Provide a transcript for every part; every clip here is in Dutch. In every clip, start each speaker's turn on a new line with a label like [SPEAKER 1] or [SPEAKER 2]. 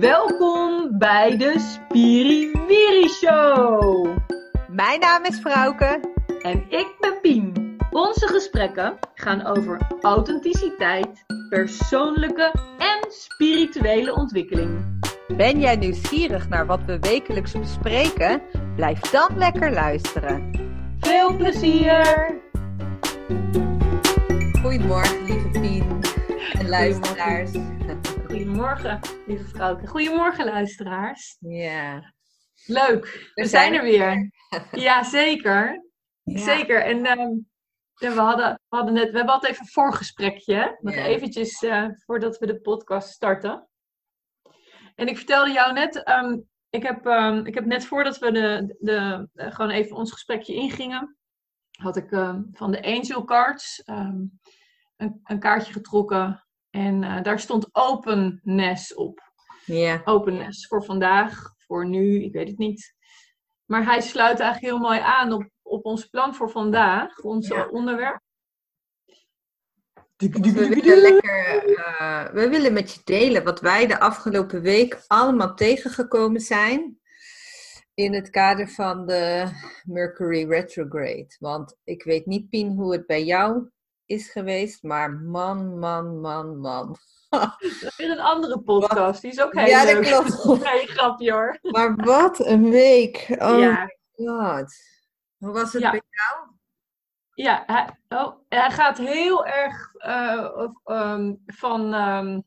[SPEAKER 1] Welkom bij de Spiriwiri Show.
[SPEAKER 2] Mijn naam is Frauke.
[SPEAKER 1] En ik ben Pien. Onze gesprekken gaan over authenticiteit, persoonlijke en spirituele ontwikkeling.
[SPEAKER 2] Ben jij nieuwsgierig naar wat we wekelijks bespreken? Blijf dan lekker luisteren.
[SPEAKER 1] Veel plezier!
[SPEAKER 2] Goedemorgen, lieve Pien en luisteraars.
[SPEAKER 1] Goedemorgen, lieve vrouwke. Goedemorgen, luisteraars.
[SPEAKER 2] Ja.
[SPEAKER 1] Leuk, we, zijn er weer. Ja, zeker.
[SPEAKER 2] Ja.
[SPEAKER 1] Zeker. En ehm, we, hadden, we hadden net, we hebben altijd even een voorgesprekje. Nog
[SPEAKER 2] Ja.
[SPEAKER 1] eventjes eh, voordat we de podcast starten. En ik vertelde jou net, ehm, ik, heb, ehm, ik heb net voordat we de, de, eh, gewoon even ons gesprekje ingingen, had ik van de Angel Cards een, een kaartje getrokken. En eh, daar stond openness op
[SPEAKER 2] Ja.
[SPEAKER 1] openness voor vandaag, voor nu, ik weet het niet. Maar hij sluit eigenlijk heel mooi aan op, op ons plan voor vandaag, ons
[SPEAKER 2] Ja.
[SPEAKER 1] onderwerp.
[SPEAKER 2] We willen, lekker, eh, we willen met je delen wat wij de afgelopen week allemaal tegengekomen zijn. In het kader van de Mercury retrograde. Want ik weet niet, Pien, hoe het bij jou is geweest. Maar man, man, man, man.
[SPEAKER 1] Dat is weer een andere podcast, die is ook heel
[SPEAKER 2] Ja, dat
[SPEAKER 1] leuk.
[SPEAKER 2] klopt.
[SPEAKER 1] Nee, grapje hoor.
[SPEAKER 2] Maar wat een week. Oh
[SPEAKER 1] ja,
[SPEAKER 2] my god. Hoe was het
[SPEAKER 1] Ja.
[SPEAKER 2] bij jou?
[SPEAKER 1] ja hij, oh, hij gaat heel erg eh, ehm, van... ehm,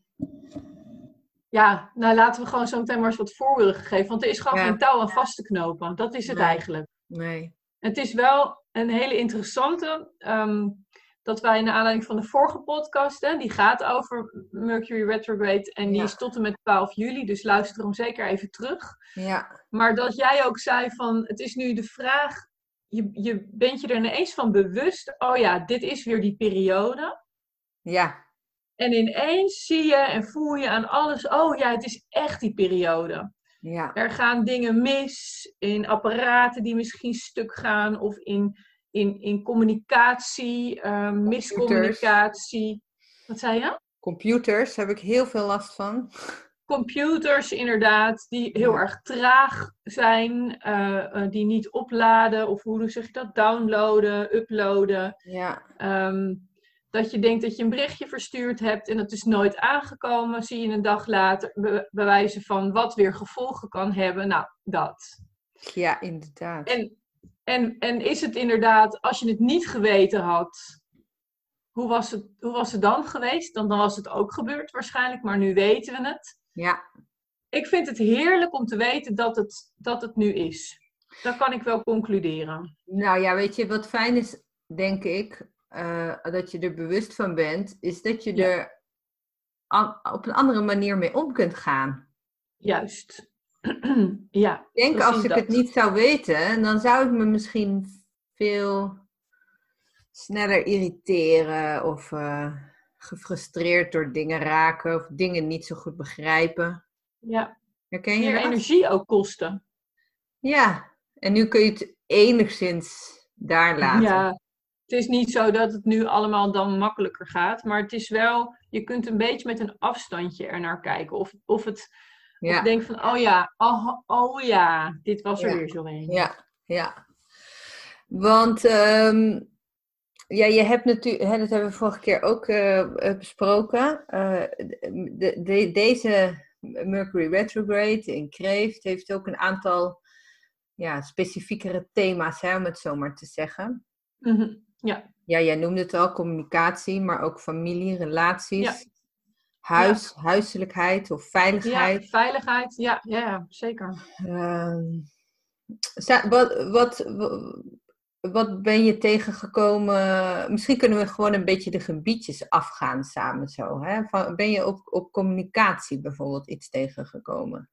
[SPEAKER 1] ja, nou laten we gewoon zo meteen maar eens wat voorbeelden geven. Want er is gewoon
[SPEAKER 2] Ja.
[SPEAKER 1] geen touw aan vast te knopen. Dat is het
[SPEAKER 2] Nee.
[SPEAKER 1] eigenlijk.
[SPEAKER 2] Nee.
[SPEAKER 1] Het is wel een hele interessante. ehm, dat wij naar aanleiding van de vorige podcast, hè, die gaat over Mercury retrograde. En die
[SPEAKER 2] Ja.
[SPEAKER 1] is tot en met 12 juli, dus luister hem zeker even terug.
[SPEAKER 2] Ja.
[SPEAKER 1] Maar dat jij ook zei van, het is nu de vraag, je, je bent je er ineens van bewust, oh ja, dit is weer die periode.
[SPEAKER 2] Ja.
[SPEAKER 1] En ineens zie je en voel je aan alles, oh ja, het is echt die periode.
[SPEAKER 2] Ja.
[SPEAKER 1] Er gaan dingen mis in apparaten die misschien stuk gaan of in, in, in communicatie, eh, miscommunicatie. Wat zei je?
[SPEAKER 2] Computers heb ik heel veel last van.
[SPEAKER 1] Computers inderdaad, die heel
[SPEAKER 2] Ja.
[SPEAKER 1] erg traag zijn, eh, eh, die niet opladen of hoe zeg je dat, downloaden, uploaden.
[SPEAKER 2] Ja.
[SPEAKER 1] Ehm, dat je denkt dat je een berichtje verstuurd hebt en het is nooit aangekomen, zie je een dag later be- bewijzen van wat weer gevolgen kan hebben. Nou, dat.
[SPEAKER 2] Ja, inderdaad.
[SPEAKER 1] En, en, en is het inderdaad, als je het niet geweten had, hoe was het, hoe was het dan geweest? Dan, dan was het ook gebeurd waarschijnlijk, maar nu weten we het.
[SPEAKER 2] Ja.
[SPEAKER 1] Ik vind het heerlijk om te weten dat het, dat het nu is. Dat kan ik wel concluderen.
[SPEAKER 2] Nou ja, weet je, wat fijn is, denk ik, eh, dat je er bewust van bent, is dat je
[SPEAKER 1] Ja.
[SPEAKER 2] er op een andere manier mee om kunt gaan.
[SPEAKER 1] Juist. ja.
[SPEAKER 2] Ik denk, als ik
[SPEAKER 1] dat.
[SPEAKER 2] het niet zou weten, dan zou ik me misschien veel sneller irriteren of eh, gefrustreerd door dingen raken of dingen niet zo goed begrijpen.
[SPEAKER 1] Ja.
[SPEAKER 2] Herken je
[SPEAKER 1] Meer
[SPEAKER 2] dat?
[SPEAKER 1] energie ook kosten.
[SPEAKER 2] Ja, en nu kun je het enigszins daar laten.
[SPEAKER 1] Ja. Het is niet zo dat het nu allemaal dan makkelijker gaat, maar het is wel, je kunt een beetje met een afstandje ernaar kijken. Of, of het
[SPEAKER 2] ja.
[SPEAKER 1] Of denk van, oh ja, oh, oh ja, dit was er
[SPEAKER 2] Ja.
[SPEAKER 1] weer zo een.
[SPEAKER 2] Ja, ja. Want ehm, ja, je hebt natuurlijk, hè, dat hebben we vorige keer ook eh, eh, besproken. eh, de, de- deze Mercury retrograde in Kreeft heeft ook een aantal ja, specifiekere thema's, hè, om het zo maar te zeggen.
[SPEAKER 1] Mhm. Ja,
[SPEAKER 2] Ja, jij noemde het al, communicatie, maar ook familie, relaties,
[SPEAKER 1] Ja.
[SPEAKER 2] huis, huiselijkheid of
[SPEAKER 1] ja,
[SPEAKER 2] veiligheid.
[SPEAKER 1] veiligheid, ja, ja, ja, zeker.
[SPEAKER 2] Ehm, wat, wat, wat ben je tegengekomen? Misschien kunnen we gewoon een beetje de gebiedjes afgaan samen zo. Hè? Van, ben je op, op communicatie bijvoorbeeld iets tegengekomen?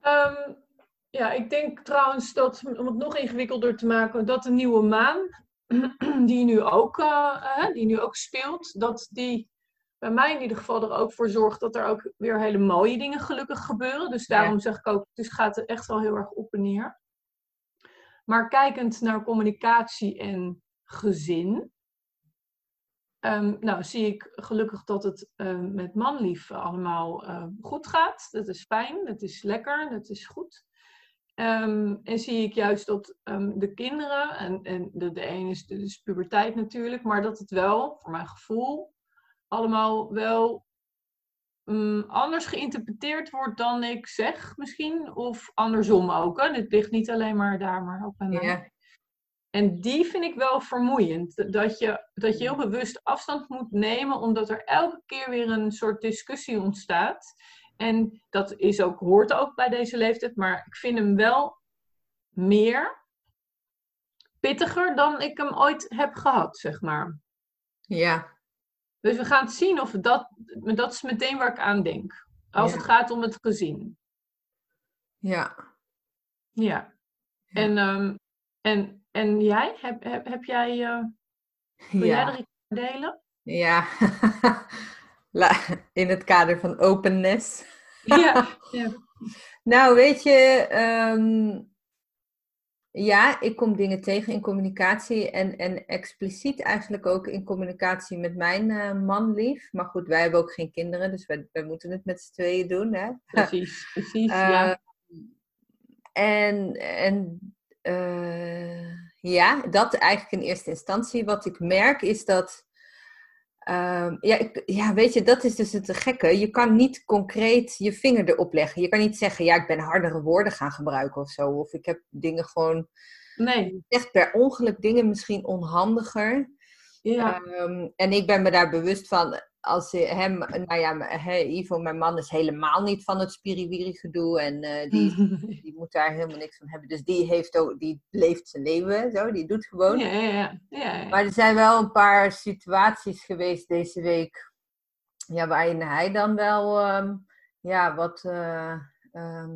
[SPEAKER 1] Ehm, ja, ik denk trouwens dat, om het nog ingewikkelder te maken, dat de nieuwe maan, die nu ook, eh, die nu ook speelt, dat die bij mij in ieder geval er ook voor zorgt dat er ook weer hele mooie dingen gelukkig gebeuren. Dus daarom zeg ik ook, dus gaat het echt wel heel erg op en neer. Maar kijkend naar communicatie en gezin, ehm, nou, zie ik gelukkig dat het ehm, met manlief allemaal ehm, goed gaat. Dat is fijn, dat is lekker, dat is goed. En zie ik juist dat de kinderen, en, en de, de ene is de dus puberteit natuurlijk, maar dat het wel, voor mijn gevoel, allemaal wel mm, anders geïnterpreteerd wordt dan ik zeg misschien. Of andersom ook. Hè? Het ligt niet alleen maar daar, maar ook mij.
[SPEAKER 2] Ja.
[SPEAKER 1] En die vind ik wel vermoeiend. Dat je, dat je heel bewust afstand moet nemen, omdat er elke keer weer een soort discussie ontstaat. En dat is ook, hoort ook bij deze leeftijd, maar ik vind hem wel meer pittiger dan ik hem ooit heb gehad, zeg maar.
[SPEAKER 2] Ja,
[SPEAKER 1] Dus we gaan het zien of dat, dat is meteen waar ik aan denk. Als
[SPEAKER 2] Ja.
[SPEAKER 1] het gaat om het gezin.
[SPEAKER 2] ja.
[SPEAKER 1] Ja.
[SPEAKER 2] Ja.
[SPEAKER 1] En, ehm, en, en jij? Heb, heb, heb jij, eh, wil jij er iets delen?
[SPEAKER 2] ja. In het kader van openness.
[SPEAKER 1] ja. ja.
[SPEAKER 2] Nou, weet je, ehm, ja, ik kom dingen tegen in communicatie en, en expliciet eigenlijk ook in communicatie met mijn eh manlief. Maar goed, wij hebben ook geen kinderen, dus wij, wij moeten het met z'n tweeën doen. Hè?
[SPEAKER 1] Precies, precies. Ja.
[SPEAKER 2] En, en eh, ja, dat eigenlijk in eerste instantie. Wat ik merk is dat. Ehm, ja, ik, ja, weet je, dat is dus het gekke. Je kan niet concreet je vinger erop leggen. Je kan niet zeggen, ja, ik ben hardere woorden gaan gebruiken of zo. Of ik heb dingen gewoon.
[SPEAKER 1] Nee,
[SPEAKER 2] Echt per ongeluk dingen misschien onhandiger.
[SPEAKER 1] ja.
[SPEAKER 2] Ehm, en ik ben me daar bewust van, als hem, nou ja, Ivo, mijn man, is helemaal niet van het spiriwiri gedoe. En eh, die, die moet daar helemaal niks van hebben. Dus die, heeft ook, die leeft zijn leven, zo, die doet gewoon.
[SPEAKER 1] ja, ja, ja.
[SPEAKER 2] Maar er zijn wel een paar situaties geweest deze week, ja, waarin hij dan wel, ehm, ja, wat, eh, ehm,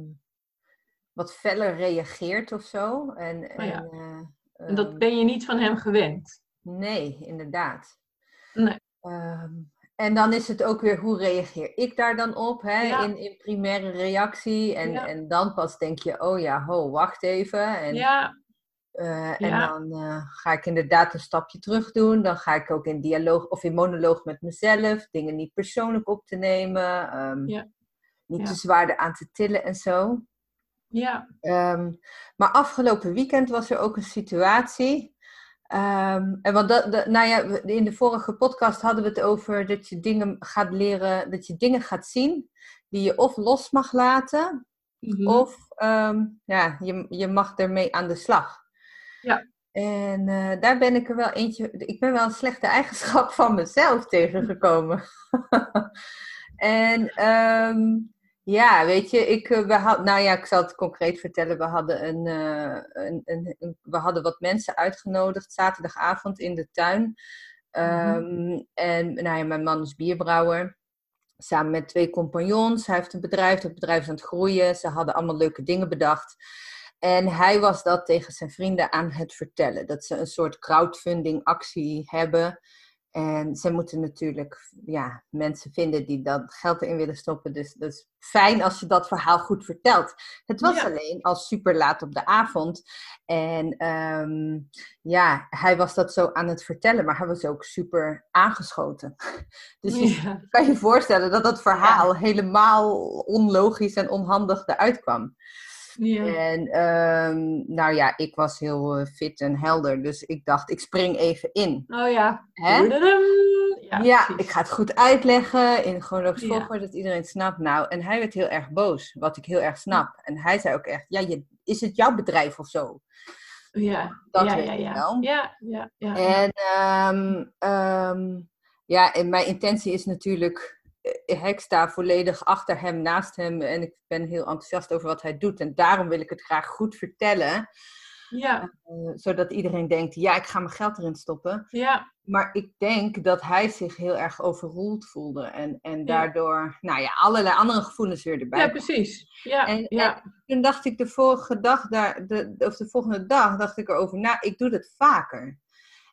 [SPEAKER 2] wat feller reageert of zo. En,
[SPEAKER 1] Oh
[SPEAKER 2] en, eh,
[SPEAKER 1] En dat
[SPEAKER 2] ehm,
[SPEAKER 1] ben je niet van hem gewend.
[SPEAKER 2] Nee, inderdaad.
[SPEAKER 1] Nee.
[SPEAKER 2] En dan is het ook weer hoe reageer ik daar dan op hè?
[SPEAKER 1] Ja.
[SPEAKER 2] In, in primaire reactie. En,
[SPEAKER 1] Ja.
[SPEAKER 2] en dan pas denk je, oh ja, ho, wacht even. En,
[SPEAKER 1] Ja,
[SPEAKER 2] eh, en dan eh, ga ik inderdaad een stapje terug doen. Dan ga ik ook in dialoog of in monoloog met mezelf. Dingen niet persoonlijk op te nemen. ehm. Niet te zwaar aan te tillen en zo.
[SPEAKER 1] ja,
[SPEAKER 2] Ehm, maar afgelopen weekend was er ook een situatie. Ehm, en want dat, dat- nou ja, in de vorige podcast hadden we het over dat je dingen gaat leren, dat je dingen gaat zien die je of los mag laten,
[SPEAKER 1] Mhm.
[SPEAKER 2] of ehm, ja, je, je mag ermee aan de slag.
[SPEAKER 1] Ja.
[SPEAKER 2] En eh, daar ben ik er wel eentje, ik ben wel een slechte eigenschap van mezelf tegengekomen. en ehm, ja, weet je, ik, eh, we had, nou ja, ik zal het concreet vertellen. We hadden, een, eh, een, een, een- we hadden wat mensen uitgenodigd zaterdagavond in de tuin. Ehm, En nou ja, mijn man is bierbrouwer. Samen met twee compagnons. Hij heeft een bedrijf, dat bedrijf is aan het groeien. Ze hadden allemaal leuke dingen bedacht. En hij was dat tegen zijn vrienden aan het vertellen. Dat ze een soort crowdfunding actie hebben. En ze moeten natuurlijk ja, mensen vinden die dat geld erin willen stoppen. Dus dat is fijn als je dat verhaal goed vertelt. Het was
[SPEAKER 1] Ja.
[SPEAKER 2] alleen al super laat op de avond. En ehm, ja, hij was dat zo aan het vertellen, maar hij was ook super aangeschoten. Dus je
[SPEAKER 1] Ja.
[SPEAKER 2] kan je voorstellen dat dat verhaal helemaal onlogisch en onhandig eruit kwam.
[SPEAKER 1] Ja.
[SPEAKER 2] En ehm, nou ja, ik was heel eh, fit en helder, dus ik dacht, ik spring even in.
[SPEAKER 1] Oh ja.
[SPEAKER 2] Hè?
[SPEAKER 1] Ja,
[SPEAKER 2] ik ga het goed uitleggen in chronologisch
[SPEAKER 1] Ja.
[SPEAKER 2] volgorde, dat iedereen het snapt. Nou, en hij werd heel erg boos, wat ik heel erg snap. En hij zei ook echt, ja, je, is het jouw bedrijf of zo?
[SPEAKER 1] Ja,
[SPEAKER 2] Dat
[SPEAKER 1] ja,
[SPEAKER 2] weet
[SPEAKER 1] ja,
[SPEAKER 2] ik
[SPEAKER 1] ja.
[SPEAKER 2] wel.
[SPEAKER 1] Ja, ja, ja.
[SPEAKER 2] En ehm, ja, en mijn intentie is natuurlijk, ik sta volledig achter hem, naast hem. En ik ben heel enthousiast over wat hij doet. En daarom wil ik het graag goed vertellen.
[SPEAKER 1] Ja,
[SPEAKER 2] eh, zodat iedereen denkt, ja, ik ga mijn geld erin stoppen.
[SPEAKER 1] ja,
[SPEAKER 2] Maar ik denk dat hij zich heel erg overroeld voelde. En, en
[SPEAKER 1] Ja.
[SPEAKER 2] daardoor, nou ja, allerlei andere gevoelens weer erbij.
[SPEAKER 1] ja, precies. Ja,
[SPEAKER 2] En-
[SPEAKER 1] ja.
[SPEAKER 2] Toen dacht ik de vorige dag, daar, de, of de volgende dag, dacht ik erover, nou, ik doe dat vaker.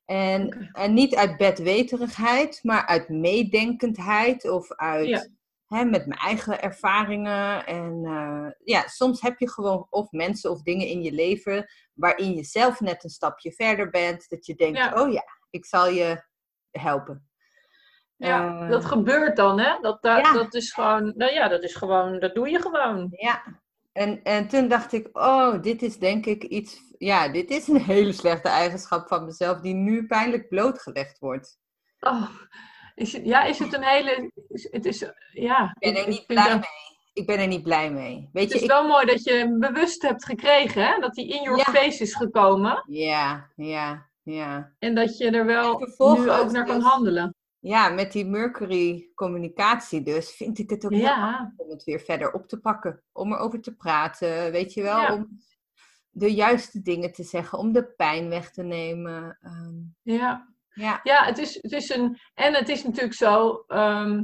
[SPEAKER 2] En, en niet uit bedweterigheid, maar uit meedenkendheid of uit,
[SPEAKER 1] Ja.
[SPEAKER 2] hè, met mijn eigen ervaringen. En eh, ja, soms heb je gewoon of mensen of dingen in je leven waarin je zelf net een stapje verder bent. Dat je denkt,
[SPEAKER 1] Ja.
[SPEAKER 2] oh ja, ik zal je helpen.
[SPEAKER 1] Ja,
[SPEAKER 2] Eh,
[SPEAKER 1] dat gebeurt dan, hè? Dat, dat,
[SPEAKER 2] Ja.
[SPEAKER 1] dat is gewoon, nou ja, dat is gewoon, dat doe je gewoon.
[SPEAKER 2] Ja, en, en toen dacht ik, oh, dit is denk ik iets, ja, dit is een hele slechte eigenschap van mezelf die nu pijnlijk blootgelegd wordt.
[SPEAKER 1] Oh, is het, ja, is het een hele, is, het is, ja.
[SPEAKER 2] Ik ben er niet blij
[SPEAKER 1] dat-
[SPEAKER 2] mee. Ik ben er niet blij mee. Weet
[SPEAKER 1] Het
[SPEAKER 2] je,
[SPEAKER 1] is
[SPEAKER 2] ik,
[SPEAKER 1] wel mooi dat je hem bewust hebt gekregen, hè? Dat die in your
[SPEAKER 2] Ja.
[SPEAKER 1] face is gekomen.
[SPEAKER 2] ja, ja, ja.
[SPEAKER 1] En dat je er wel nu ook naar kan handelen.
[SPEAKER 2] Ja, met die Mercury communicatie dus vind ik het ook heel
[SPEAKER 1] Ja,
[SPEAKER 2] om het weer verder op te pakken. Om erover te praten, weet je wel.
[SPEAKER 1] Ja.
[SPEAKER 2] Om de juiste dingen te zeggen, om de pijn weg te nemen. Ehm,
[SPEAKER 1] ja.
[SPEAKER 2] ja,
[SPEAKER 1] Ja, het is, het is een. En het is natuurlijk zo. ehm,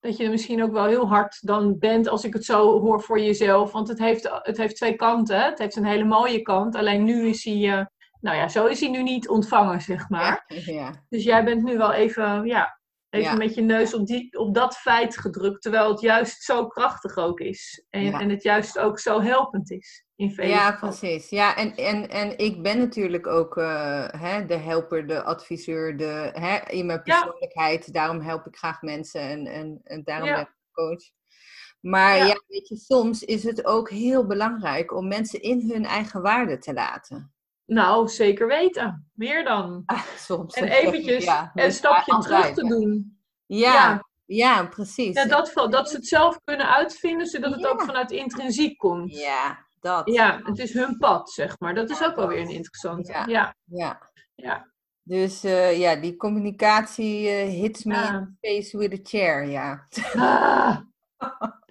[SPEAKER 1] dat je misschien ook wel heel hard dan bent als ik het zo hoor voor jezelf. Want het heeft, het heeft twee kanten. Het heeft een hele mooie kant. Alleen nu is hij. eh, nou ja, zo is hij nu niet ontvangen, zeg maar.
[SPEAKER 2] ja, ja,
[SPEAKER 1] Dus jij bent nu wel even. Ja, even
[SPEAKER 2] Ja.
[SPEAKER 1] met je neus op, die, op dat feit gedrukt. Terwijl het juist zo krachtig ook is. En, en het juist ook zo helpend is. In vele
[SPEAKER 2] ja,
[SPEAKER 1] gevallen.
[SPEAKER 2] precies. Ja, en, en, en ik ben natuurlijk ook eh, hè, de helper, de adviseur, de, hè, in mijn
[SPEAKER 1] Ja.
[SPEAKER 2] persoonlijkheid. Daarom help ik graag mensen en, en, en daarom ben ik coach. Maar
[SPEAKER 1] Ja.
[SPEAKER 2] ja. weet je, soms is het ook heel belangrijk om mensen in hun eigen waarde te laten.
[SPEAKER 1] Nou, zeker weten. Meer dan.
[SPEAKER 2] Ah, soms.
[SPEAKER 1] En eventjes
[SPEAKER 2] ja,
[SPEAKER 1] een
[SPEAKER 2] dus
[SPEAKER 1] stapje
[SPEAKER 2] altijd,
[SPEAKER 1] terug te doen.
[SPEAKER 2] Ja,
[SPEAKER 1] Ja.
[SPEAKER 2] ja, precies.
[SPEAKER 1] Ja, dat, dat ze het zelf kunnen uitvinden, zodat het ook vanuit intrinsiek komt.
[SPEAKER 2] Ja, dat.
[SPEAKER 1] Ja, het is hun pad, zeg maar. Dat is ook wel weer een interessante.
[SPEAKER 2] Ja.
[SPEAKER 1] Ja,
[SPEAKER 2] Ja. Dus eh, ja, die communicatie eh, hits me in the face with a chair, ja.
[SPEAKER 1] Ah.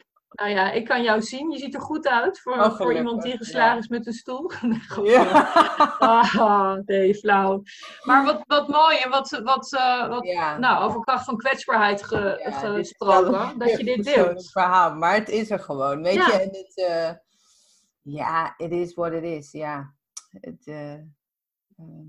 [SPEAKER 1] Nou ja, ik kan jou zien. Je ziet er goed uit voor,
[SPEAKER 2] Oh,
[SPEAKER 1] voor iemand die geslagen
[SPEAKER 2] ja.
[SPEAKER 1] is met een stoel.
[SPEAKER 2] Ja.
[SPEAKER 1] Ah, nee, flauw. Maar wat, wat mooi en wat, wat, eh, wat
[SPEAKER 2] ja.
[SPEAKER 1] nou, over kracht van kwetsbaarheid ge-
[SPEAKER 2] Ja,
[SPEAKER 1] gesproken, dat je dit deelt.
[SPEAKER 2] verhaal, maar het is er gewoon, weet
[SPEAKER 1] Ja.
[SPEAKER 2] je. En het, eh, ja, it is what it is, ja. Het, eh, ehm,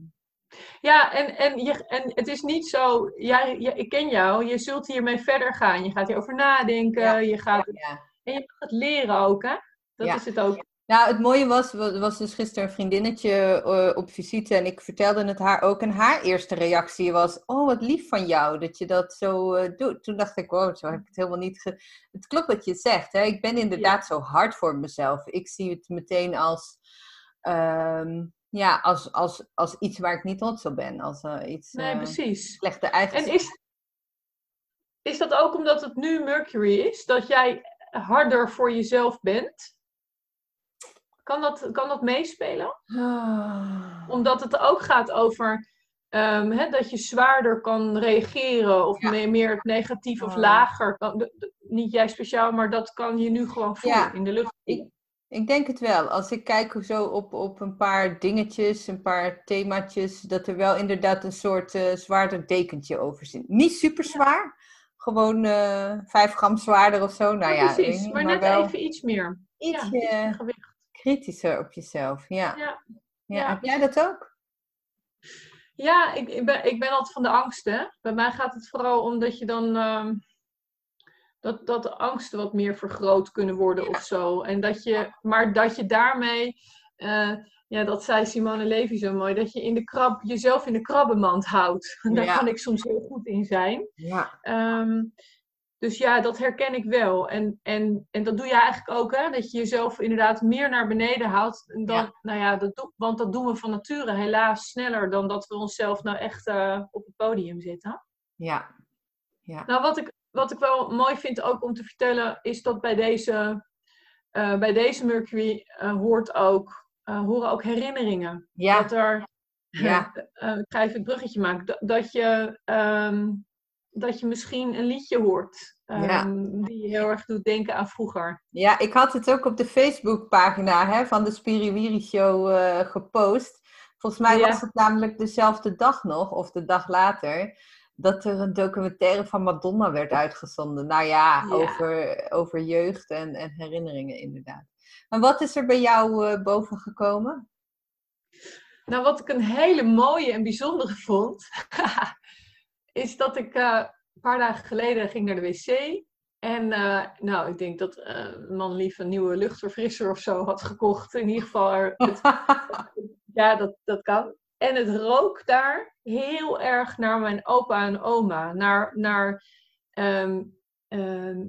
[SPEAKER 1] Ja, en, en, je, en het is niet zo, jij, jij- ik ken jou, je zult hiermee verder gaan. Je gaat hierover nadenken,
[SPEAKER 2] Ja,
[SPEAKER 1] je gaat,
[SPEAKER 2] ja.
[SPEAKER 1] En je mag het leren ook, hè? Dat
[SPEAKER 2] Ja.
[SPEAKER 1] is het ook.
[SPEAKER 2] Nou, het mooie was, was dus gisteren een vriendinnetje eh, op visite en ik vertelde het haar ook. En haar eerste reactie was, oh wat lief van jou dat je dat zo eh, doet. Toen dacht ik, wow, zo heb ik het helemaal niet ge... Het klopt wat je zegt, hè? ik ben inderdaad zo hard voor mezelf. Ik zie het meteen als, ehm, ja, als, als, als iets waar ik niet trots op ben. Als eh, iets
[SPEAKER 1] Nee, precies.
[SPEAKER 2] slechte
[SPEAKER 1] En
[SPEAKER 2] eigenschappen.
[SPEAKER 1] is, is dat ook omdat het nu Mercury is, dat jij harder voor jezelf bent? Kan dat, kan dat meespelen?
[SPEAKER 2] Ah.
[SPEAKER 1] Omdat het ook gaat over ehm, hè, dat je zwaarder kan reageren of
[SPEAKER 2] Ja.
[SPEAKER 1] meer, meer negatief of
[SPEAKER 2] Oh.
[SPEAKER 1] lager. Kan, niet jij speciaal, maar dat kan je nu gewoon voelen
[SPEAKER 2] Ja.
[SPEAKER 1] in de lucht.
[SPEAKER 2] Ik, ik denk het wel. Als ik kijk zo op, op een paar dingetjes, een paar themaatjes, dat er wel inderdaad een soort eh, zwaarder dekentje over zit. Niet super zwaar, gewoon eh 5 gram zwaarder of zo. Nou
[SPEAKER 1] Ja, precies, maar, net
[SPEAKER 2] wel
[SPEAKER 1] even iets meer. Iets gewicht.
[SPEAKER 2] kritischer op jezelf. Ja.
[SPEAKER 1] Ja.
[SPEAKER 2] Ja. Heb jij dat ook?
[SPEAKER 1] Ja, ik, ik, ben, ik ben altijd van de angst, hè. Bij mij gaat het vooral om dat je dan... ehm, dat, dat de angsten wat meer vergroot kunnen worden of zo. En dat je, maar dat je daarmee... eh, ja, dat zei Simone Levy zo mooi. Dat je in de krab, jezelf in de krabbenmand houdt. Daar
[SPEAKER 2] Ja.
[SPEAKER 1] kan ik soms heel goed in zijn.
[SPEAKER 2] Ja.
[SPEAKER 1] Ehm, dus ja, dat herken ik wel. En, en, en dat doe je eigenlijk ook, hè? Dat je jezelf inderdaad meer naar beneden houdt. Dan,
[SPEAKER 2] Ja.
[SPEAKER 1] Nou ja, dat doe, want dat doen we van nature helaas sneller dan dat we onszelf nou echt eh, op het podium zetten.
[SPEAKER 2] Ja.
[SPEAKER 1] Nou, wat ik, wat ik wel mooi vind ook om te vertellen, is dat bij deze, eh, bij deze Mercury eh, hoort ook, horen ook herinneringen.
[SPEAKER 2] Ja.
[SPEAKER 1] Dat er,
[SPEAKER 2] Ja.
[SPEAKER 1] eh, ik ga even het bruggetje maken, dat, dat, je, ehm, dat je misschien een liedje hoort ehm,
[SPEAKER 2] Ja.
[SPEAKER 1] die heel erg doet denken aan vroeger.
[SPEAKER 2] Ja, ik had het ook op de Facebookpagina hè, van de Spiriwiri Show eh, gepost. Volgens mij
[SPEAKER 1] Ja.
[SPEAKER 2] was het namelijk dezelfde dag nog, of de dag later, dat er een documentaire van Madonna werd uitgezonden. Nou ja,
[SPEAKER 1] Ja.
[SPEAKER 2] Over, over jeugd en, en herinneringen inderdaad. Maar wat is er bij jou eh, boven gekomen?
[SPEAKER 1] Nou, wat ik een hele mooie en bijzondere vond, is dat ik eh, een paar dagen geleden ging naar de wc. En eh, nou, ik denk dat een man lief een nieuwe luchtverfrisser of zo had gekocht. In ieder geval, het, ja, dat, dat kan. En het rook daar heel erg naar mijn opa en oma. Naar, naar ehm, ehm,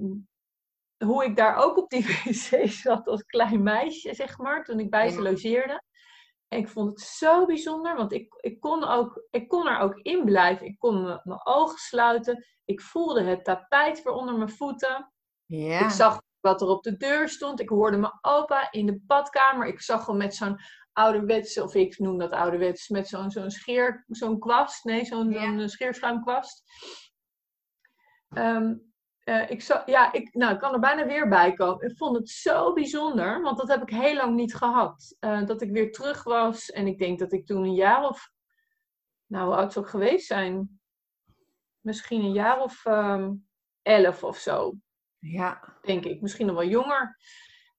[SPEAKER 1] hoe ik daar ook op die wc zat als klein meisje, zeg maar, toen ik bij ze logeerde. En ik vond het zo bijzonder, want ik, ik, kon, ook, ik kon er ook in blijven. Ik kon mijn ogen sluiten. Ik voelde het tapijt weer onder mijn voeten. Ja. Ik zag wat er op de deur stond. Ik hoorde mijn opa in de badkamer. Ik zag hem met zo'n ouderwetse, of ik noem dat ouderwets, met zo'n zo'n scheer, zo'n kwast. Nee, zo'n ja. scheerschuimkwast. Um, uh, ik, zo, ja, ik, nou, ik kan er bijna weer bij komen. Ik vond het zo bijzonder, want dat heb ik heel lang niet gehad. Uh, dat ik weer terug was en ik denk dat ik toen een jaar of, nou, hoe oud zou ik geweest zijn? Misschien een jaar of um, elf of zo. Ja. Denk ik, misschien nog wel jonger.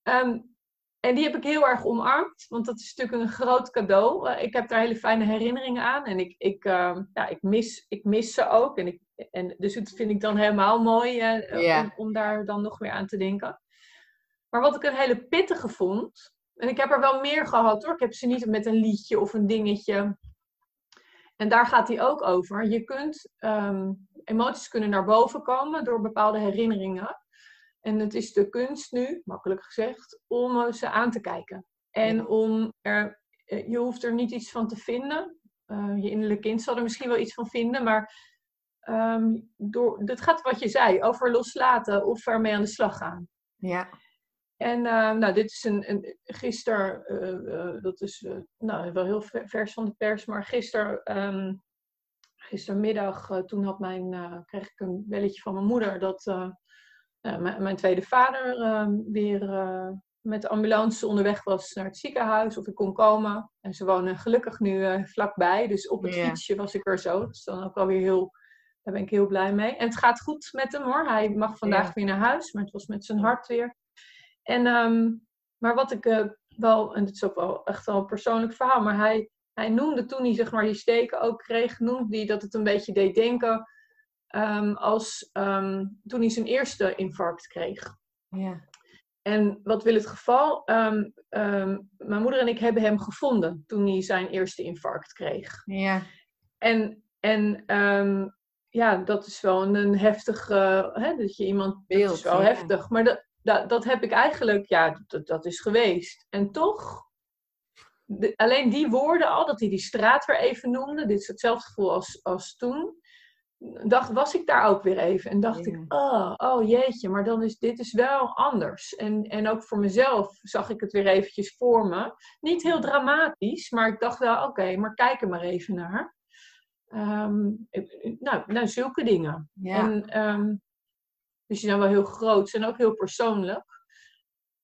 [SPEAKER 1] Um, en die heb ik heel erg omarmd, want dat is natuurlijk een groot cadeau. Uh, ik heb daar hele fijne herinneringen aan en ik, ik, uh, ja, ik, mis, ik mis ze ook. En, ik, en dus dat vind ik dan helemaal mooi uh, om, om, daar dan nog weer aan te denken. Maar wat ik een hele pittige vond, en ik heb er wel meer gehad hoor, ik heb ze niet met een liedje of een dingetje. En daar gaat hij ook over. Je kunt, um, emoties kunnen naar boven komen door bepaalde herinneringen. En het is de kunst nu, makkelijk gezegd, om ze aan te kijken. En om er, eh, je hoeft er niet iets van te vinden. Uh, je innerlijk kind zal er misschien wel iets van vinden, maar um, door, dat gaat wat je zei, over loslaten of ermee aan de slag gaan. Ja. En uh, nou, dit is een, een gisteren, uh, dat is nou, wel heel vers van de pers, maar gisteren, um, gistermiddag, toen had mijn, kreeg ik een belletje van mijn moeder dat uh, mijn tweede vader ehm, weer met de ambulance onderweg was naar het ziekenhuis of ik kon komen. En ze wonen gelukkig nu vlakbij, dus op het fietsje was ik er zo. Dat is dan ook wel weer heel, daar ben ik heel blij mee. En het gaat goed met hem hoor. Hij mag vandaag weer naar huis, maar het was met zijn hart weer. En, um, maar wat ik wel, en dit is ook wel echt wel een persoonlijk verhaal, maar hij, hij noemde toen hij zeg maar die steken ook kreeg, noemde hij dat het een beetje deed denken um, als um, toen hij zijn eerste infarct kreeg. Ja. En wat wil het geval? Um, mijn moeder en ik hebben hem gevonden toen hij zijn eerste infarct kreeg. Ja. En, en ja, dat is wel een, een heftig, uh, hè, dat je iemand, Beeld, dat is wel heftig. Maar dat, dat, dat heb ik eigenlijk, ja, dat, dat is geweest. En toch, de, alleen die woorden al, dat hij die straat weer even noemde, dit is hetzelfde gevoel als, als toen dacht, was ik daar ook weer even. En dacht ik, oh, oh jeetje, maar dan is dit is wel anders. En, en ook voor mezelf zag ik het weer eventjes voor me. Niet heel dramatisch, maar ik dacht wel, oké, maar kijk er maar even naar. Um, nou, nou, zulke dingen. Ja. En um, dus die zijn wel heel groot en ook heel persoonlijk.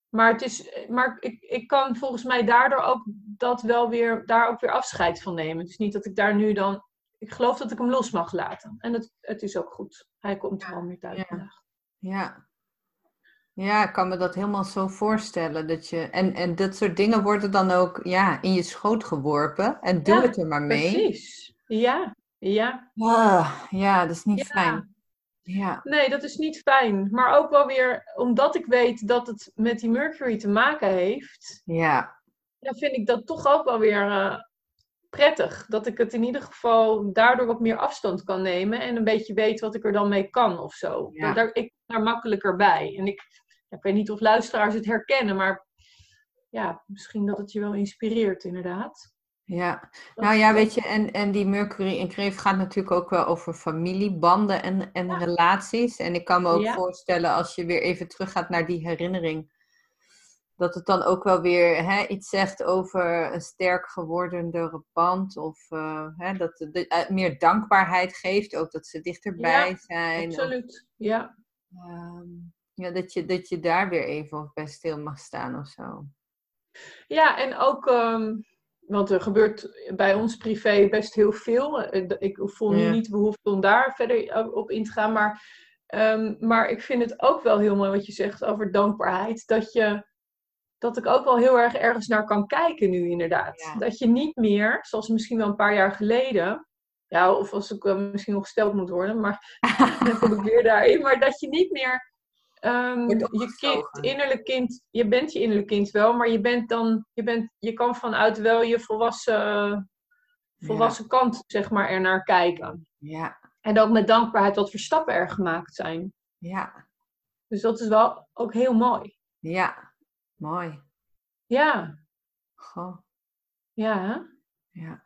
[SPEAKER 1] Maar, het is, maar ik, ik kan volgens mij daardoor ook dat wel weer, daar ook weer afscheid van nemen. Het is niet dat ik daar nu dan ik geloof dat ik hem los mag laten. En het, het is ook goed. Hij komt gewoon weer thuis
[SPEAKER 2] ja.
[SPEAKER 1] vandaag.
[SPEAKER 2] Ja. Ja, ik kan me dat helemaal zo voorstellen. Dat je, en, en dat soort dingen worden dan ook ja, in je schoot geworpen. En doe het er maar mee.
[SPEAKER 1] Precies. Ja, ja.
[SPEAKER 2] Ah, ja, dat is niet fijn. Ja.
[SPEAKER 1] Nee, dat is niet fijn. Maar ook wel weer, omdat ik weet dat het met die Mercury te maken heeft. Ja. Dan vind ik dat toch ook wel weer uh, prettig. Dat ik het in ieder geval daardoor wat meer afstand kan nemen en een beetje weet wat ik er dan mee kan of zo. Daar, ik ben daar makkelijker bij. En ik, ik weet niet of luisteraars het herkennen, maar ja, misschien dat het je wel inspireert, inderdaad.
[SPEAKER 2] Ja, nou ja, weet je, en, en die Mercury in Kreef gaat natuurlijk ook wel over familiebanden en, en relaties. En ik kan me ook voorstellen als je weer even teruggaat naar die herinnering dat het dan ook wel weer hè, iets zegt over een sterk gewordene band. Of uh, hè, dat het uh, meer dankbaarheid geeft. Ook dat ze dichterbij ja, zijn.
[SPEAKER 1] Absoluut, ja.
[SPEAKER 2] Um, ja dat, je, dat je daar weer even bij stil mag staan of zo.
[SPEAKER 1] Ja, en ook, um, want er gebeurt bij ons privé best heel veel. Eh, ik voel nu niet de behoefte om daar verder op in te gaan. Maar, um, maar ik vind het ook wel heel mooi wat je zegt over dankbaarheid. Dat je dat ik ook wel heel erg ergens naar kan kijken nu inderdaad. Dat je niet meer, zoals misschien wel een paar jaar geleden, ja, of als ik uh, misschien nog gesteld moet worden, maar dan kom ik weer daarin, maar dat je niet meer um, je kind, innerlijk kind, je bent je innerlijk kind wel, maar je bent dan, je, bent, je kan vanuit wel je volwassen volwassen kant, zeg maar, er naar kijken.
[SPEAKER 2] Ja,
[SPEAKER 1] En ook met dankbaarheid wat voor stappen er gemaakt zijn.
[SPEAKER 2] ja,
[SPEAKER 1] Dus dat is wel ook heel mooi.
[SPEAKER 2] ja. Mooi.
[SPEAKER 1] Ja,
[SPEAKER 2] Goh,
[SPEAKER 1] ja. hè?
[SPEAKER 2] ja.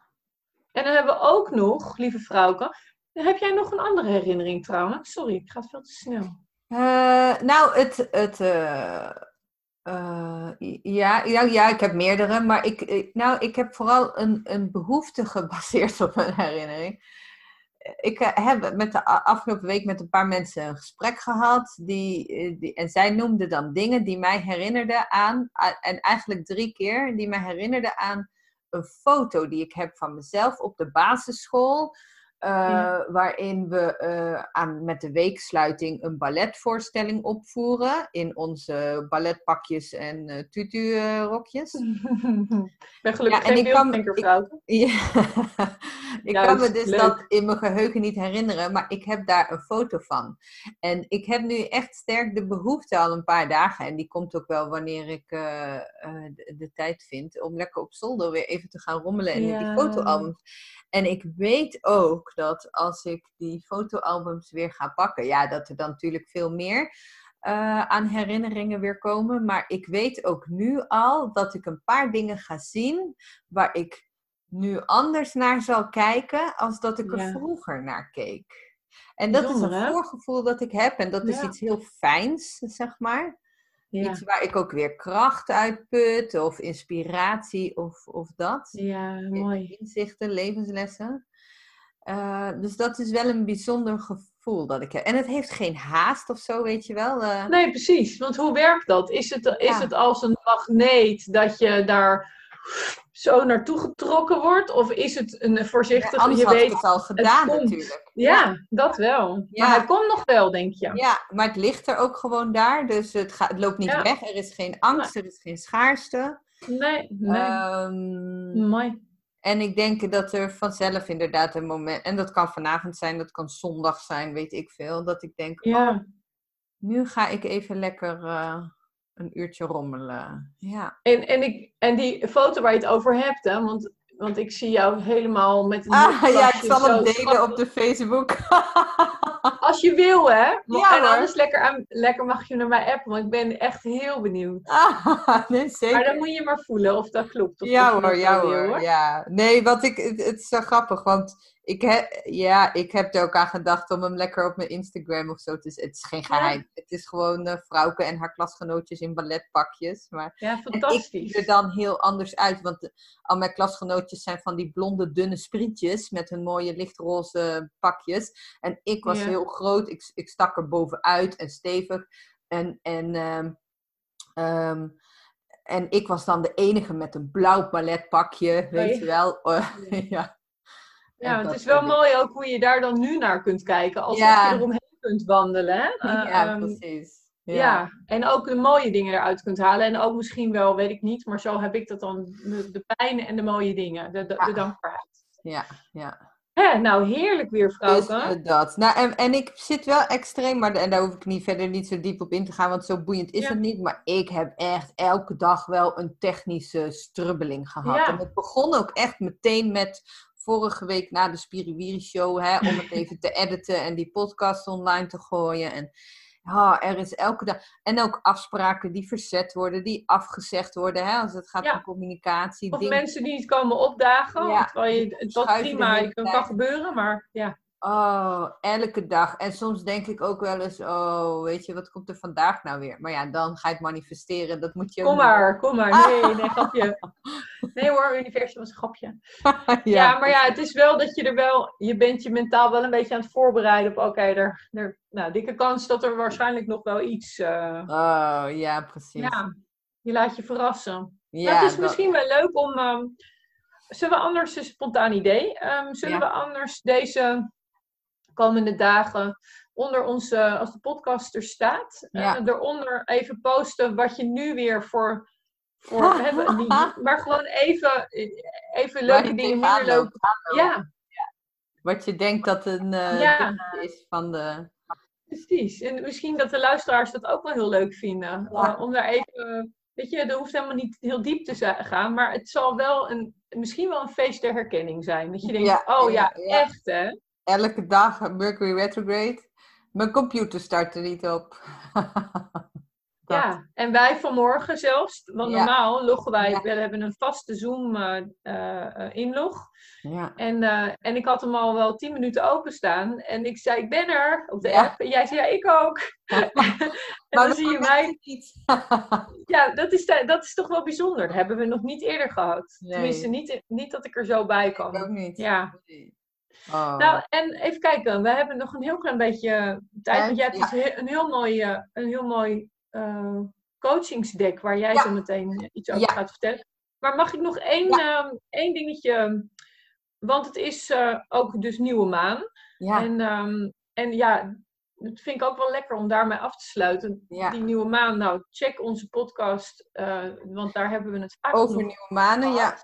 [SPEAKER 1] En dan hebben we ook nog, lieve vrouwke, heb jij nog een andere herinnering trouwens? Sorry, ik ga veel te snel.
[SPEAKER 2] Eh, nou, het. het eh, eh, ja, ja, ja, ik heb meerdere, maar ik, nou, ik heb vooral een, een behoefte gebaseerd op een herinnering. Ik heb met de afgelopen week met een paar mensen een gesprek gehad. Die, die, en zij noemden dan dingen die mij herinnerden aan, en eigenlijk drie keer, die mij herinnerden aan een foto die ik heb van mezelf op de basisschool. Eh,
[SPEAKER 1] Ja.
[SPEAKER 2] Waarin we eh, aan, met de weeksluiting een balletvoorstelling opvoeren. In onze balletpakjes en eh tutu-rokjes.
[SPEAKER 1] ik ben gelukkig
[SPEAKER 2] Ja, en
[SPEAKER 1] geen
[SPEAKER 2] ik kan- ik-. Ja. ik kan me dus
[SPEAKER 1] leuk.
[SPEAKER 2] dat in mijn geheugen niet herinneren, maar ik heb daar een foto van. En ik heb nu echt sterk de behoefte al een paar dagen, en die komt ook wel wanneer ik de, de tijd vind, om lekker op zolder weer even te gaan rommelen en in die fotoalbums. En ik weet ook dat als ik die fotoalbums weer ga pakken, ja, dat er dan natuurlijk veel meer eh, aan herinneringen weer komen. Maar ik weet ook nu al dat ik een paar dingen ga zien waar ik nu anders naar zal kijken als dat ik er
[SPEAKER 1] Ja.
[SPEAKER 2] vroeger naar keek. En dat is een
[SPEAKER 1] hè?
[SPEAKER 2] voorgevoel dat ik heb en dat is iets heel fijns, zeg maar.
[SPEAKER 1] Ja.
[SPEAKER 2] Iets waar ik ook weer kracht uit put of inspiratie of, of dat.
[SPEAKER 1] ja, mooi.
[SPEAKER 2] Inzichten, levenslessen. Eh, dus dat is wel een bijzonder gevoel dat ik heb. En het heeft geen haast of zo, weet je wel. eh.
[SPEAKER 1] Nee, precies. Want hoe werkt dat? Is het, is
[SPEAKER 2] Ja.
[SPEAKER 1] het als een magneet dat je daar zo naartoe getrokken wordt? Of is het een
[SPEAKER 2] Ja,
[SPEAKER 1] voorzichtig...
[SPEAKER 2] anders
[SPEAKER 1] je
[SPEAKER 2] had
[SPEAKER 1] weet,
[SPEAKER 2] het al gedaan natuurlijk.
[SPEAKER 1] Ja, dat wel.
[SPEAKER 2] Ja.
[SPEAKER 1] Maar hij komt nog wel, denk je.
[SPEAKER 2] Ja, maar het ligt er ook gewoon daar. Dus het, gaat, het loopt niet
[SPEAKER 1] Ja.
[SPEAKER 2] weg. Er is geen angst, er is geen schaarste.
[SPEAKER 1] Nee, nee.
[SPEAKER 2] Ehm,
[SPEAKER 1] Mooi.
[SPEAKER 2] en ik denk dat er vanzelf inderdaad een moment... En dat kan vanavond zijn, dat kan zondag zijn, weet ik veel. Dat ik denk, oh,
[SPEAKER 1] Ja.
[SPEAKER 2] nu ga ik even lekker eh, een uurtje rommelen. Ja.
[SPEAKER 1] En, en, ik, en die foto waar je het over hebt, hè? Want, want ik zie jou helemaal met een
[SPEAKER 2] Ah, ja, ik zal hem delen
[SPEAKER 1] schattig.
[SPEAKER 2] op de Facebook.
[SPEAKER 1] Als je wil, hè?
[SPEAKER 2] Ja,
[SPEAKER 1] en
[SPEAKER 2] hoor.
[SPEAKER 1] anders lekker, aan, lekker mag je naar mij appen, want ik ben echt heel benieuwd.
[SPEAKER 2] Ah, nee, zeker.
[SPEAKER 1] Maar dan moet je maar voelen of dat klopt. Of
[SPEAKER 2] Ja hoor, ja
[SPEAKER 1] wel wil,
[SPEAKER 2] hoor, ja. Nee, wat ik, het, het is zo grappig, want ik, he, ja, ik heb er ook aan gedacht om hem lekker op mijn Instagram of zo te z- Het is geen geheim. Het is gewoon eh Vrouwke en haar klasgenootjes in balletpakjes. Maar
[SPEAKER 1] Ja,
[SPEAKER 2] en ik zie
[SPEAKER 1] fantastisch.
[SPEAKER 2] er dan heel anders uit, want de- al mijn klasgenootjes zijn van die blonde, dunne sprietjes met hun mooie lichtroze pakjes. En ik was
[SPEAKER 1] Ja.
[SPEAKER 2] heel groot, ik, ik stak er bovenuit en stevig. En, en, ehm, ehm, en ik was dan de enige met een blauw balletpakje, weet je wel. Eh,
[SPEAKER 1] Ja.
[SPEAKER 2] Ja.
[SPEAKER 1] Ja, het is wel mooi ook hoe je daar dan nu naar kunt kijken. Alsof
[SPEAKER 2] Ja.
[SPEAKER 1] je eromheen kunt wandelen. Hè? Eh,
[SPEAKER 2] ja,
[SPEAKER 1] ehm,
[SPEAKER 2] precies.
[SPEAKER 1] ja.
[SPEAKER 2] Ja.
[SPEAKER 1] en ook de mooie dingen eruit kunt halen. En ook misschien wel, weet ik niet, maar zo heb ik dat dan. De, de pijn en de mooie dingen. De, de,
[SPEAKER 2] Ja.
[SPEAKER 1] de dankbaarheid.
[SPEAKER 2] ja, ja.
[SPEAKER 1] Hè, nou, heerlijk weer,
[SPEAKER 2] Dus eh, dat. Nou, en, en ik zit wel extreem, maar en daar hoef ik niet verder niet zo diep op in te gaan, want zo boeiend is
[SPEAKER 1] Ja.
[SPEAKER 2] het niet. Maar ik heb echt elke dag wel een technische strubbeling gehad.
[SPEAKER 1] Ja.
[SPEAKER 2] En het begon ook echt meteen met vorige week na de Spiriwiri show, hè, om het even te editen en die podcast online te gooien. En er is elke dag. En ook afspraken die verzet worden, die afgezegd worden, hè, als het gaat
[SPEAKER 1] Ja.
[SPEAKER 2] om communicatie.
[SPEAKER 1] Of
[SPEAKER 2] dingen-
[SPEAKER 1] mensen die niet komen opdagen.
[SPEAKER 2] Ja,
[SPEAKER 1] terwijl je,
[SPEAKER 2] de
[SPEAKER 1] prima kan gebeuren, maar ja.
[SPEAKER 2] Oh, elke dag. En soms denk ik ook wel eens, oh, weet je, wat komt er vandaag nou weer? Maar ja, dan ga je het manifesteren. Dat moet je
[SPEAKER 1] Kom maar, kom maar. Nee, nee, grapje. Nee hoor, universum was een grapje. Ja, maar ja, het is wel dat je er wel, je bent je mentaal wel een beetje aan het voorbereiden op, oké, er, er, nou, dikke kans dat er waarschijnlijk nog wel iets, eh,
[SPEAKER 2] Oh, ja, precies.
[SPEAKER 1] ja, je laat je verrassen.
[SPEAKER 2] Ja,
[SPEAKER 1] het is
[SPEAKER 2] dat-
[SPEAKER 1] misschien wel leuk om, ehm, zullen we anders, een spontaan idee, ehm, zullen
[SPEAKER 2] Ja.
[SPEAKER 1] we anders deze komende dagen onder onze, als de podcast er staat, eh,
[SPEAKER 2] Ja.
[SPEAKER 1] eronder even posten wat je nu weer voor, voor hebben, maar gewoon even, even leuke dingen, minder leuke, ja.
[SPEAKER 2] Wat je denkt dat een eh,
[SPEAKER 1] Ja.
[SPEAKER 2] is van de...
[SPEAKER 1] Precies. En misschien dat de luisteraars dat ook wel heel leuk vinden.
[SPEAKER 2] Ja.
[SPEAKER 1] Uh, om daar even weet je, er hoeft helemaal niet heel diep te gaan, maar het zal wel een, misschien wel een feest der herkenning zijn. Dat je denkt,
[SPEAKER 2] Ja,
[SPEAKER 1] oh ja. echt hè?
[SPEAKER 2] Elke dag Mercury retrograde. Mijn computer start er niet op.
[SPEAKER 1] Ja, en wij vanmorgen zelfs, want
[SPEAKER 2] Ja.
[SPEAKER 1] normaal loggen wij,
[SPEAKER 2] Ja.
[SPEAKER 1] we hebben een vaste Zoom eh, eh, eh, inlog.
[SPEAKER 2] Ja.
[SPEAKER 1] En, en ik had hem al wel tien minuten openstaan. En ik zei, ik ben er op de
[SPEAKER 2] Ja.
[SPEAKER 1] app. En jij zei, ja, ik ook. en dan zie je
[SPEAKER 2] kan
[SPEAKER 1] mij.
[SPEAKER 2] niet.
[SPEAKER 1] Ja, dat is, da- dat is toch wel bijzonder. Dat hebben we nog niet eerder gehad.
[SPEAKER 2] Nee.
[SPEAKER 1] Tenminste, niet, niet dat ik er zo bij
[SPEAKER 2] Ik ook
[SPEAKER 1] kan.
[SPEAKER 2] niet.
[SPEAKER 1] Ja.
[SPEAKER 2] Nee. Oh.
[SPEAKER 1] Nou, en even kijken. We hebben nog een heel klein beetje tijd. Want jij hebt
[SPEAKER 2] Ja.
[SPEAKER 1] dus een heel mooi, eh, een heel mooi eh, coachingsdeck waar jij
[SPEAKER 2] Ja.
[SPEAKER 1] zo meteen iets over
[SPEAKER 2] Ja.
[SPEAKER 1] gaat vertellen. Maar mag ik nog één, ehm, één dingetje... Want het is eh, ook dus nieuwe maan.
[SPEAKER 2] ja.
[SPEAKER 1] En, ehm, en ja, dat vind ik ook wel lekker om daarmee af te sluiten.
[SPEAKER 2] Ja.
[SPEAKER 1] Die nieuwe maan, nou, check onze podcast, eh, want daar hebben we het vaak
[SPEAKER 2] Over nieuwe manen, ja.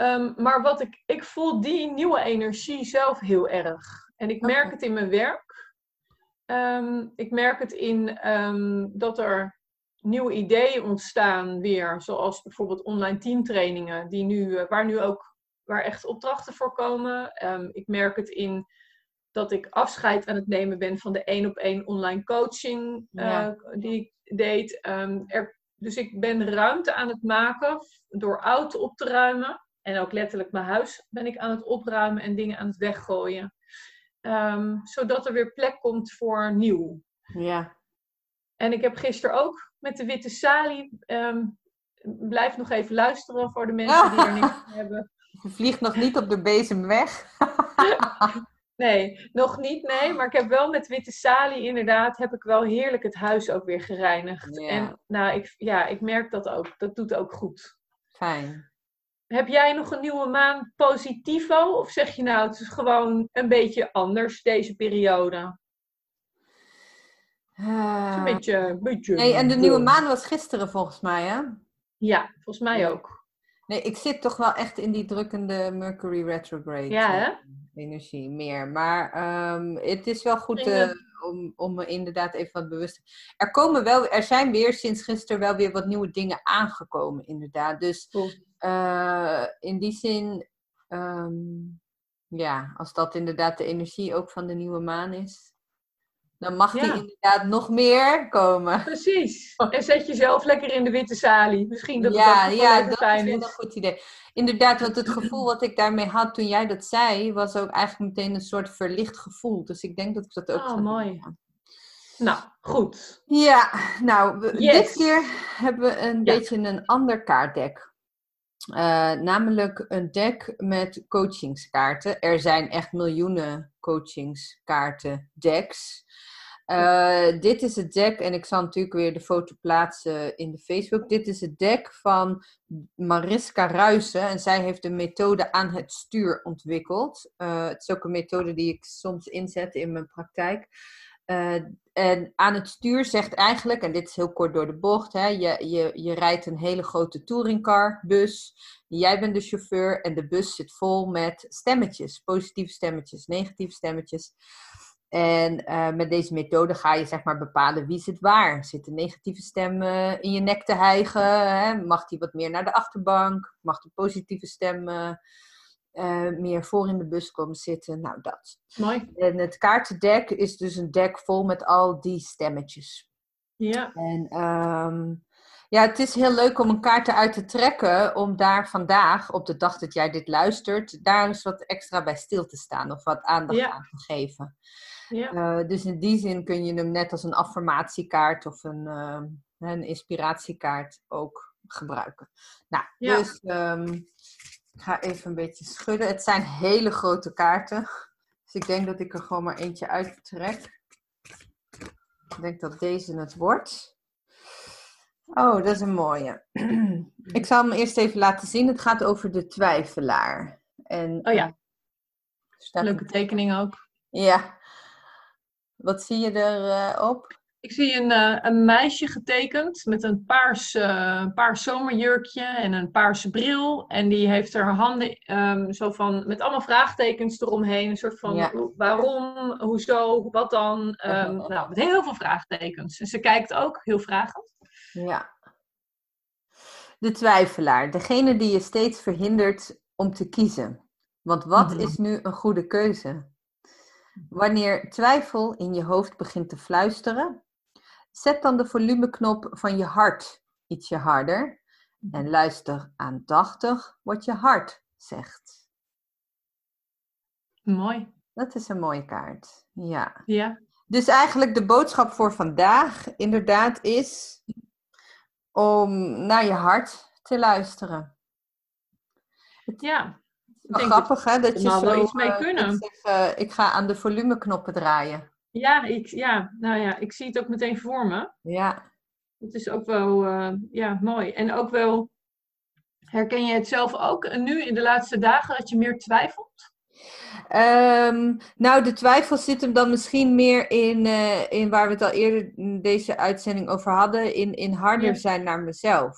[SPEAKER 1] Ehm, maar wat ik, ik voel die nieuwe energie zelf heel erg. En ik merk het in mijn werk. Ehm, ik merk het in ehm, dat er nieuwe ideeën ontstaan weer. Zoals bijvoorbeeld online teamtrainingen. Die nu, eh, waar nu ook waar echt opdrachten voor komen. Ik merk het in dat ik afscheid aan het nemen ben van de één op één online coaching eh,
[SPEAKER 2] Ja.
[SPEAKER 1] die ik deed. Er, dus ik ben ruimte aan het maken door oud op te ruimen. En ook letterlijk mijn huis ben ik aan het opruimen en dingen aan het weggooien. Ehm, zodat er weer plek komt voor nieuw.
[SPEAKER 2] Ja.
[SPEAKER 1] En ik heb gisteren ook met de witte salie. ehm, blijf nog even luisteren voor de mensen die er niks aan hebben.
[SPEAKER 2] Je vliegt nog niet op de bezem weg.
[SPEAKER 1] Nee, nog niet, nee. Maar ik heb wel met witte salie inderdaad, heb ik wel heerlijk het huis ook weer gereinigd.
[SPEAKER 2] Ja.
[SPEAKER 1] En nou, ik, ja, ik merk dat ook. Dat doet ook goed.
[SPEAKER 2] Fijn.
[SPEAKER 1] Heb jij nog een nieuwe maan positivo? Of zeg je nou, het is gewoon een beetje anders deze periode? Is
[SPEAKER 2] Ah.
[SPEAKER 1] een beetje, een beetje...
[SPEAKER 2] Nee, en de nieuwe maan was gisteren volgens mij, hè?
[SPEAKER 1] Ja, volgens mij ook.
[SPEAKER 2] Nee, ik zit toch wel echt in die drukkende Mercury retrograde
[SPEAKER 1] Ja,
[SPEAKER 2] eh,
[SPEAKER 1] hè?
[SPEAKER 2] energie meer. Maar ehm, het is wel goed eh, om, om me inderdaad even wat bewust te Er komen wel, er zijn weer sinds gisteren wel weer wat nieuwe dingen aangekomen, inderdaad. Dus
[SPEAKER 1] Cool.
[SPEAKER 2] Eh, in die zin, ehm, ja, als dat inderdaad de energie ook van de nieuwe maan is, dan mag die
[SPEAKER 1] Ja.
[SPEAKER 2] inderdaad nog meer komen.
[SPEAKER 1] Precies. En zet jezelf lekker in de witte salie. Misschien dat
[SPEAKER 2] ja,
[SPEAKER 1] wel
[SPEAKER 2] ja, dat
[SPEAKER 1] fijn
[SPEAKER 2] is wel
[SPEAKER 1] is.
[SPEAKER 2] een goed idee. Inderdaad, want het gevoel wat ik daarmee had toen jij dat zei, was ook eigenlijk meteen een soort verlicht gevoel. Dus ik denk dat ik dat ook
[SPEAKER 1] Oh,
[SPEAKER 2] doen,
[SPEAKER 1] mooi.
[SPEAKER 2] ja.
[SPEAKER 1] Nou, goed.
[SPEAKER 2] Ja, nou,
[SPEAKER 1] Yes.
[SPEAKER 2] dit keer hebben we een
[SPEAKER 1] Ja.
[SPEAKER 2] beetje een ander kaartdek. Eh, namelijk een deck met coachingskaarten. Er zijn echt miljoenen coachingskaarten decks. Eh, dit is het deck, en ik zal natuurlijk weer de foto plaatsen in de Facebook. Dit is het deck van Mariska Ruijsen. En zij heeft de methode aan het stuur ontwikkeld. Eh, het is ook een methode die ik soms inzet in mijn praktijk. Eh, en aan het stuur zegt eigenlijk, en dit is heel kort door de bocht, hè, je, je, je rijdt een hele grote touringcar, bus. Jij bent de chauffeur en de bus zit vol met stemmetjes, positieve stemmetjes, negatieve stemmetjes. En eh, met deze methode ga je zeg maar bepalen wie zit waar. Zit de negatieve stem in je nek te hijgen? Hè? Mag die wat meer naar de achterbank? Mag de positieve stem eh, meer voor in de bus komen zitten? Nou, dat.
[SPEAKER 1] Mooi.
[SPEAKER 2] En het kaartendek is dus een deck vol met al die stemmetjes.
[SPEAKER 1] Ja.
[SPEAKER 2] En ehm, ja, het is heel leuk om een kaart eruit te trekken, om daar vandaag, op de dag dat jij dit luistert, daar eens wat extra bij stil te staan of wat aandacht
[SPEAKER 1] Ja.
[SPEAKER 2] aan te geven.
[SPEAKER 1] Ja.
[SPEAKER 2] Eh, dus in die zin kun je hem net als een affirmatiekaart of een, ehm, een inspiratiekaart ook gebruiken. Nou,
[SPEAKER 1] Ja.
[SPEAKER 2] dus ehm, ik ga even een beetje schudden. Het zijn hele grote kaarten. Dus ik denk dat ik er gewoon maar eentje uittrek. Ik denk dat deze het wordt. Oh, dat is een mooie. ik zal hem eerst even laten zien. Het gaat over de twijfelaar. En,
[SPEAKER 1] Oh ja.
[SPEAKER 2] eh, staat
[SPEAKER 1] Leuke tekening ook.
[SPEAKER 2] Ja. Wat zie je erop?
[SPEAKER 1] Ik zie een, eh, een meisje getekend met een paars, eh, paars zomerjurkje en een paarse bril. En die heeft haar handen ehm, zo van, met allemaal vraagtekens eromheen. Een soort van
[SPEAKER 2] Ja.
[SPEAKER 1] waarom, hoezo, wat dan. Ehm, nou, met heel veel vraagtekens. En ze kijkt ook heel vragend.
[SPEAKER 2] Ja. De twijfelaar, degene die je steeds verhindert om te kiezen. Want wat
[SPEAKER 1] Mhm.
[SPEAKER 2] is nu een goede keuze? Wanneer twijfel in je hoofd begint te fluisteren, zet dan de volumeknop van je hart ietsje harder en luister aandachtig wat je hart zegt.
[SPEAKER 1] Mooi.
[SPEAKER 2] Dat is een mooie kaart. Ja.
[SPEAKER 1] Ja.
[SPEAKER 2] Dus eigenlijk de boodschap voor vandaag inderdaad is om naar je hart te luisteren.
[SPEAKER 1] Ja.
[SPEAKER 2] Wel grappig hè, dat je
[SPEAKER 1] er
[SPEAKER 2] zo
[SPEAKER 1] wel iets mee
[SPEAKER 2] eh,
[SPEAKER 1] kunnen.
[SPEAKER 2] zeggen, ik ga aan de volumeknoppen draaien.
[SPEAKER 1] Ja, ik, ja, nou ja, ik zie het ook meteen voor me.
[SPEAKER 2] Ja,
[SPEAKER 1] Het is ook wel eh, ja, mooi. En ook wel, herken je het zelf ook nu in de laatste dagen dat je meer twijfelt?
[SPEAKER 2] Ehm, nou, de twijfel zit hem dan misschien meer in, eh, in waar we het al eerder in deze uitzending over hadden, in, in harder
[SPEAKER 1] Ja.
[SPEAKER 2] zijn naar mezelf.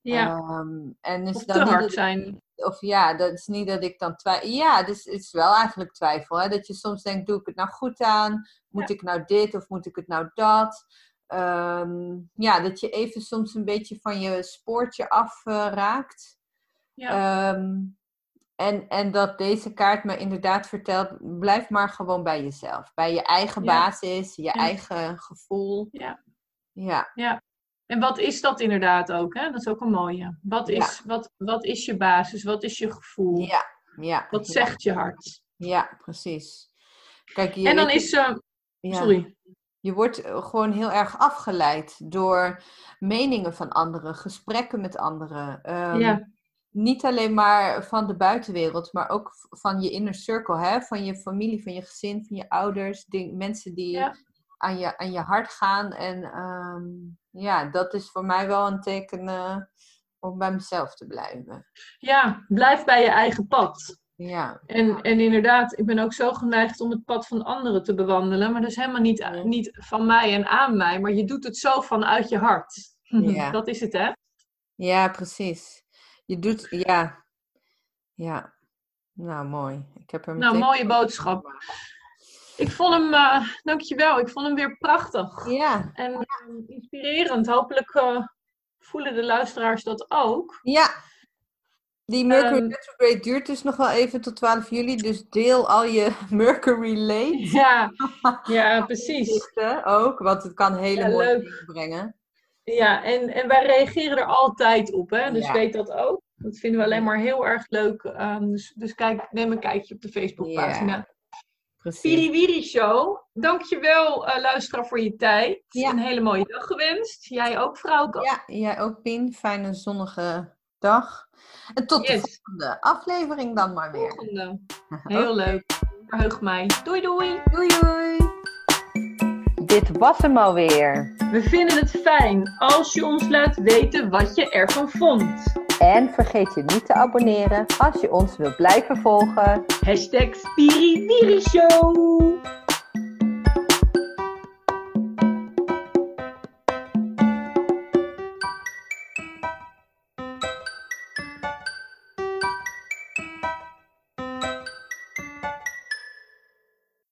[SPEAKER 1] Ja,
[SPEAKER 2] Ehm, en is
[SPEAKER 1] of
[SPEAKER 2] dan
[SPEAKER 1] te hard zijn.
[SPEAKER 2] Of ja, dat is niet dat ik dan twijfel. Ja, dus het is wel eigenlijk twijfel. Hè? Dat je soms denkt, doe ik het nou goed aan? Moet
[SPEAKER 1] Ja.
[SPEAKER 2] ik nou dit of moet ik het nou dat? Ehm, ja, dat je even soms een beetje van je spoortje afraakt. raakt.
[SPEAKER 1] Ja,
[SPEAKER 2] Ehm, en, en dat deze kaart me inderdaad vertelt, blijf maar gewoon bij jezelf. Bij je eigen
[SPEAKER 1] Ja.
[SPEAKER 2] basis, je
[SPEAKER 1] Ja.
[SPEAKER 2] eigen gevoel.
[SPEAKER 1] Ja.
[SPEAKER 2] Ja,
[SPEAKER 1] en wat is dat inderdaad ook? Hè? Dat is ook een mooie. Wat
[SPEAKER 2] Ja.
[SPEAKER 1] is, wat, wat is je basis? Wat is je gevoel?
[SPEAKER 2] ja, ja.
[SPEAKER 1] Wat zegt je hart?
[SPEAKER 2] Ja, precies. Kijk, je
[SPEAKER 1] En dan is,
[SPEAKER 2] ja.
[SPEAKER 1] sorry,
[SPEAKER 2] Je wordt eh, gewoon heel erg afgeleid door meningen van anderen, gesprekken met anderen. Ehm,
[SPEAKER 1] ja,
[SPEAKER 2] Niet alleen maar van de buitenwereld, maar ook van je inner circle, hè? van je familie, van je gezin, van je ouders, mensen die
[SPEAKER 1] Ja.
[SPEAKER 2] Aan, je, aan je hart gaan. En ehm, ja, dat is voor mij wel een teken eh, om bij mezelf te blijven.
[SPEAKER 1] ja, blijf bij je eigen pad.
[SPEAKER 2] Ja,
[SPEAKER 1] En, en inderdaad, ik ben ook zo geneigd om het pad van anderen te bewandelen. Maar dat is helemaal niet, niet van mij en aan mij. Maar je doet het zo vanuit je hart.
[SPEAKER 2] Ja.
[SPEAKER 1] Dat is het, hè?
[SPEAKER 2] ja precies. Je doet, ja, ja. Nou, mooi. Ik heb er
[SPEAKER 1] Nou, mooie boodschap. Ik vond hem, eh, dankjewel, ik vond hem weer prachtig.
[SPEAKER 2] Ja,
[SPEAKER 1] En eh, inspirerend. Hopelijk eh, voelen de luisteraars dat ook.
[SPEAKER 2] Ja, die Mercury
[SPEAKER 1] Ehm,
[SPEAKER 2] retrograde duurt dus nog wel even tot 12 juli, dus deel al je Mercury late
[SPEAKER 1] Ja, ja precies.
[SPEAKER 2] ook, want het kan hele
[SPEAKER 1] Ja,
[SPEAKER 2] mooie
[SPEAKER 1] leuk.
[SPEAKER 2] dingen brengen.
[SPEAKER 1] Ja, en, en wij reageren er altijd op, hè? dus
[SPEAKER 2] Ja.
[SPEAKER 1] weet dat ook. Dat vinden we alleen maar heel erg leuk. Ehm, dus, dus kijk, neem een kijkje op de Facebookpagina.
[SPEAKER 2] Precies.
[SPEAKER 1] Piriwiri Show. Dankjewel, eh luisteraar, voor je tijd.
[SPEAKER 2] Ja.
[SPEAKER 1] Een hele mooie dag gewenst. Jij ook, vrouwke?
[SPEAKER 2] Ja, jij ook Pien. Fijne zonnige dag. En tot de volgende aflevering dan maar weer.
[SPEAKER 1] Volgende. Heel leuk. Verheug mij. Doei, doei.
[SPEAKER 2] Doei doei. Dit was hem alweer.
[SPEAKER 1] We vinden het fijn als je ons laat weten wat je ervan vond.
[SPEAKER 2] En vergeet je niet te abonneren als je ons wilt blijven volgen.
[SPEAKER 1] Hashtag Show.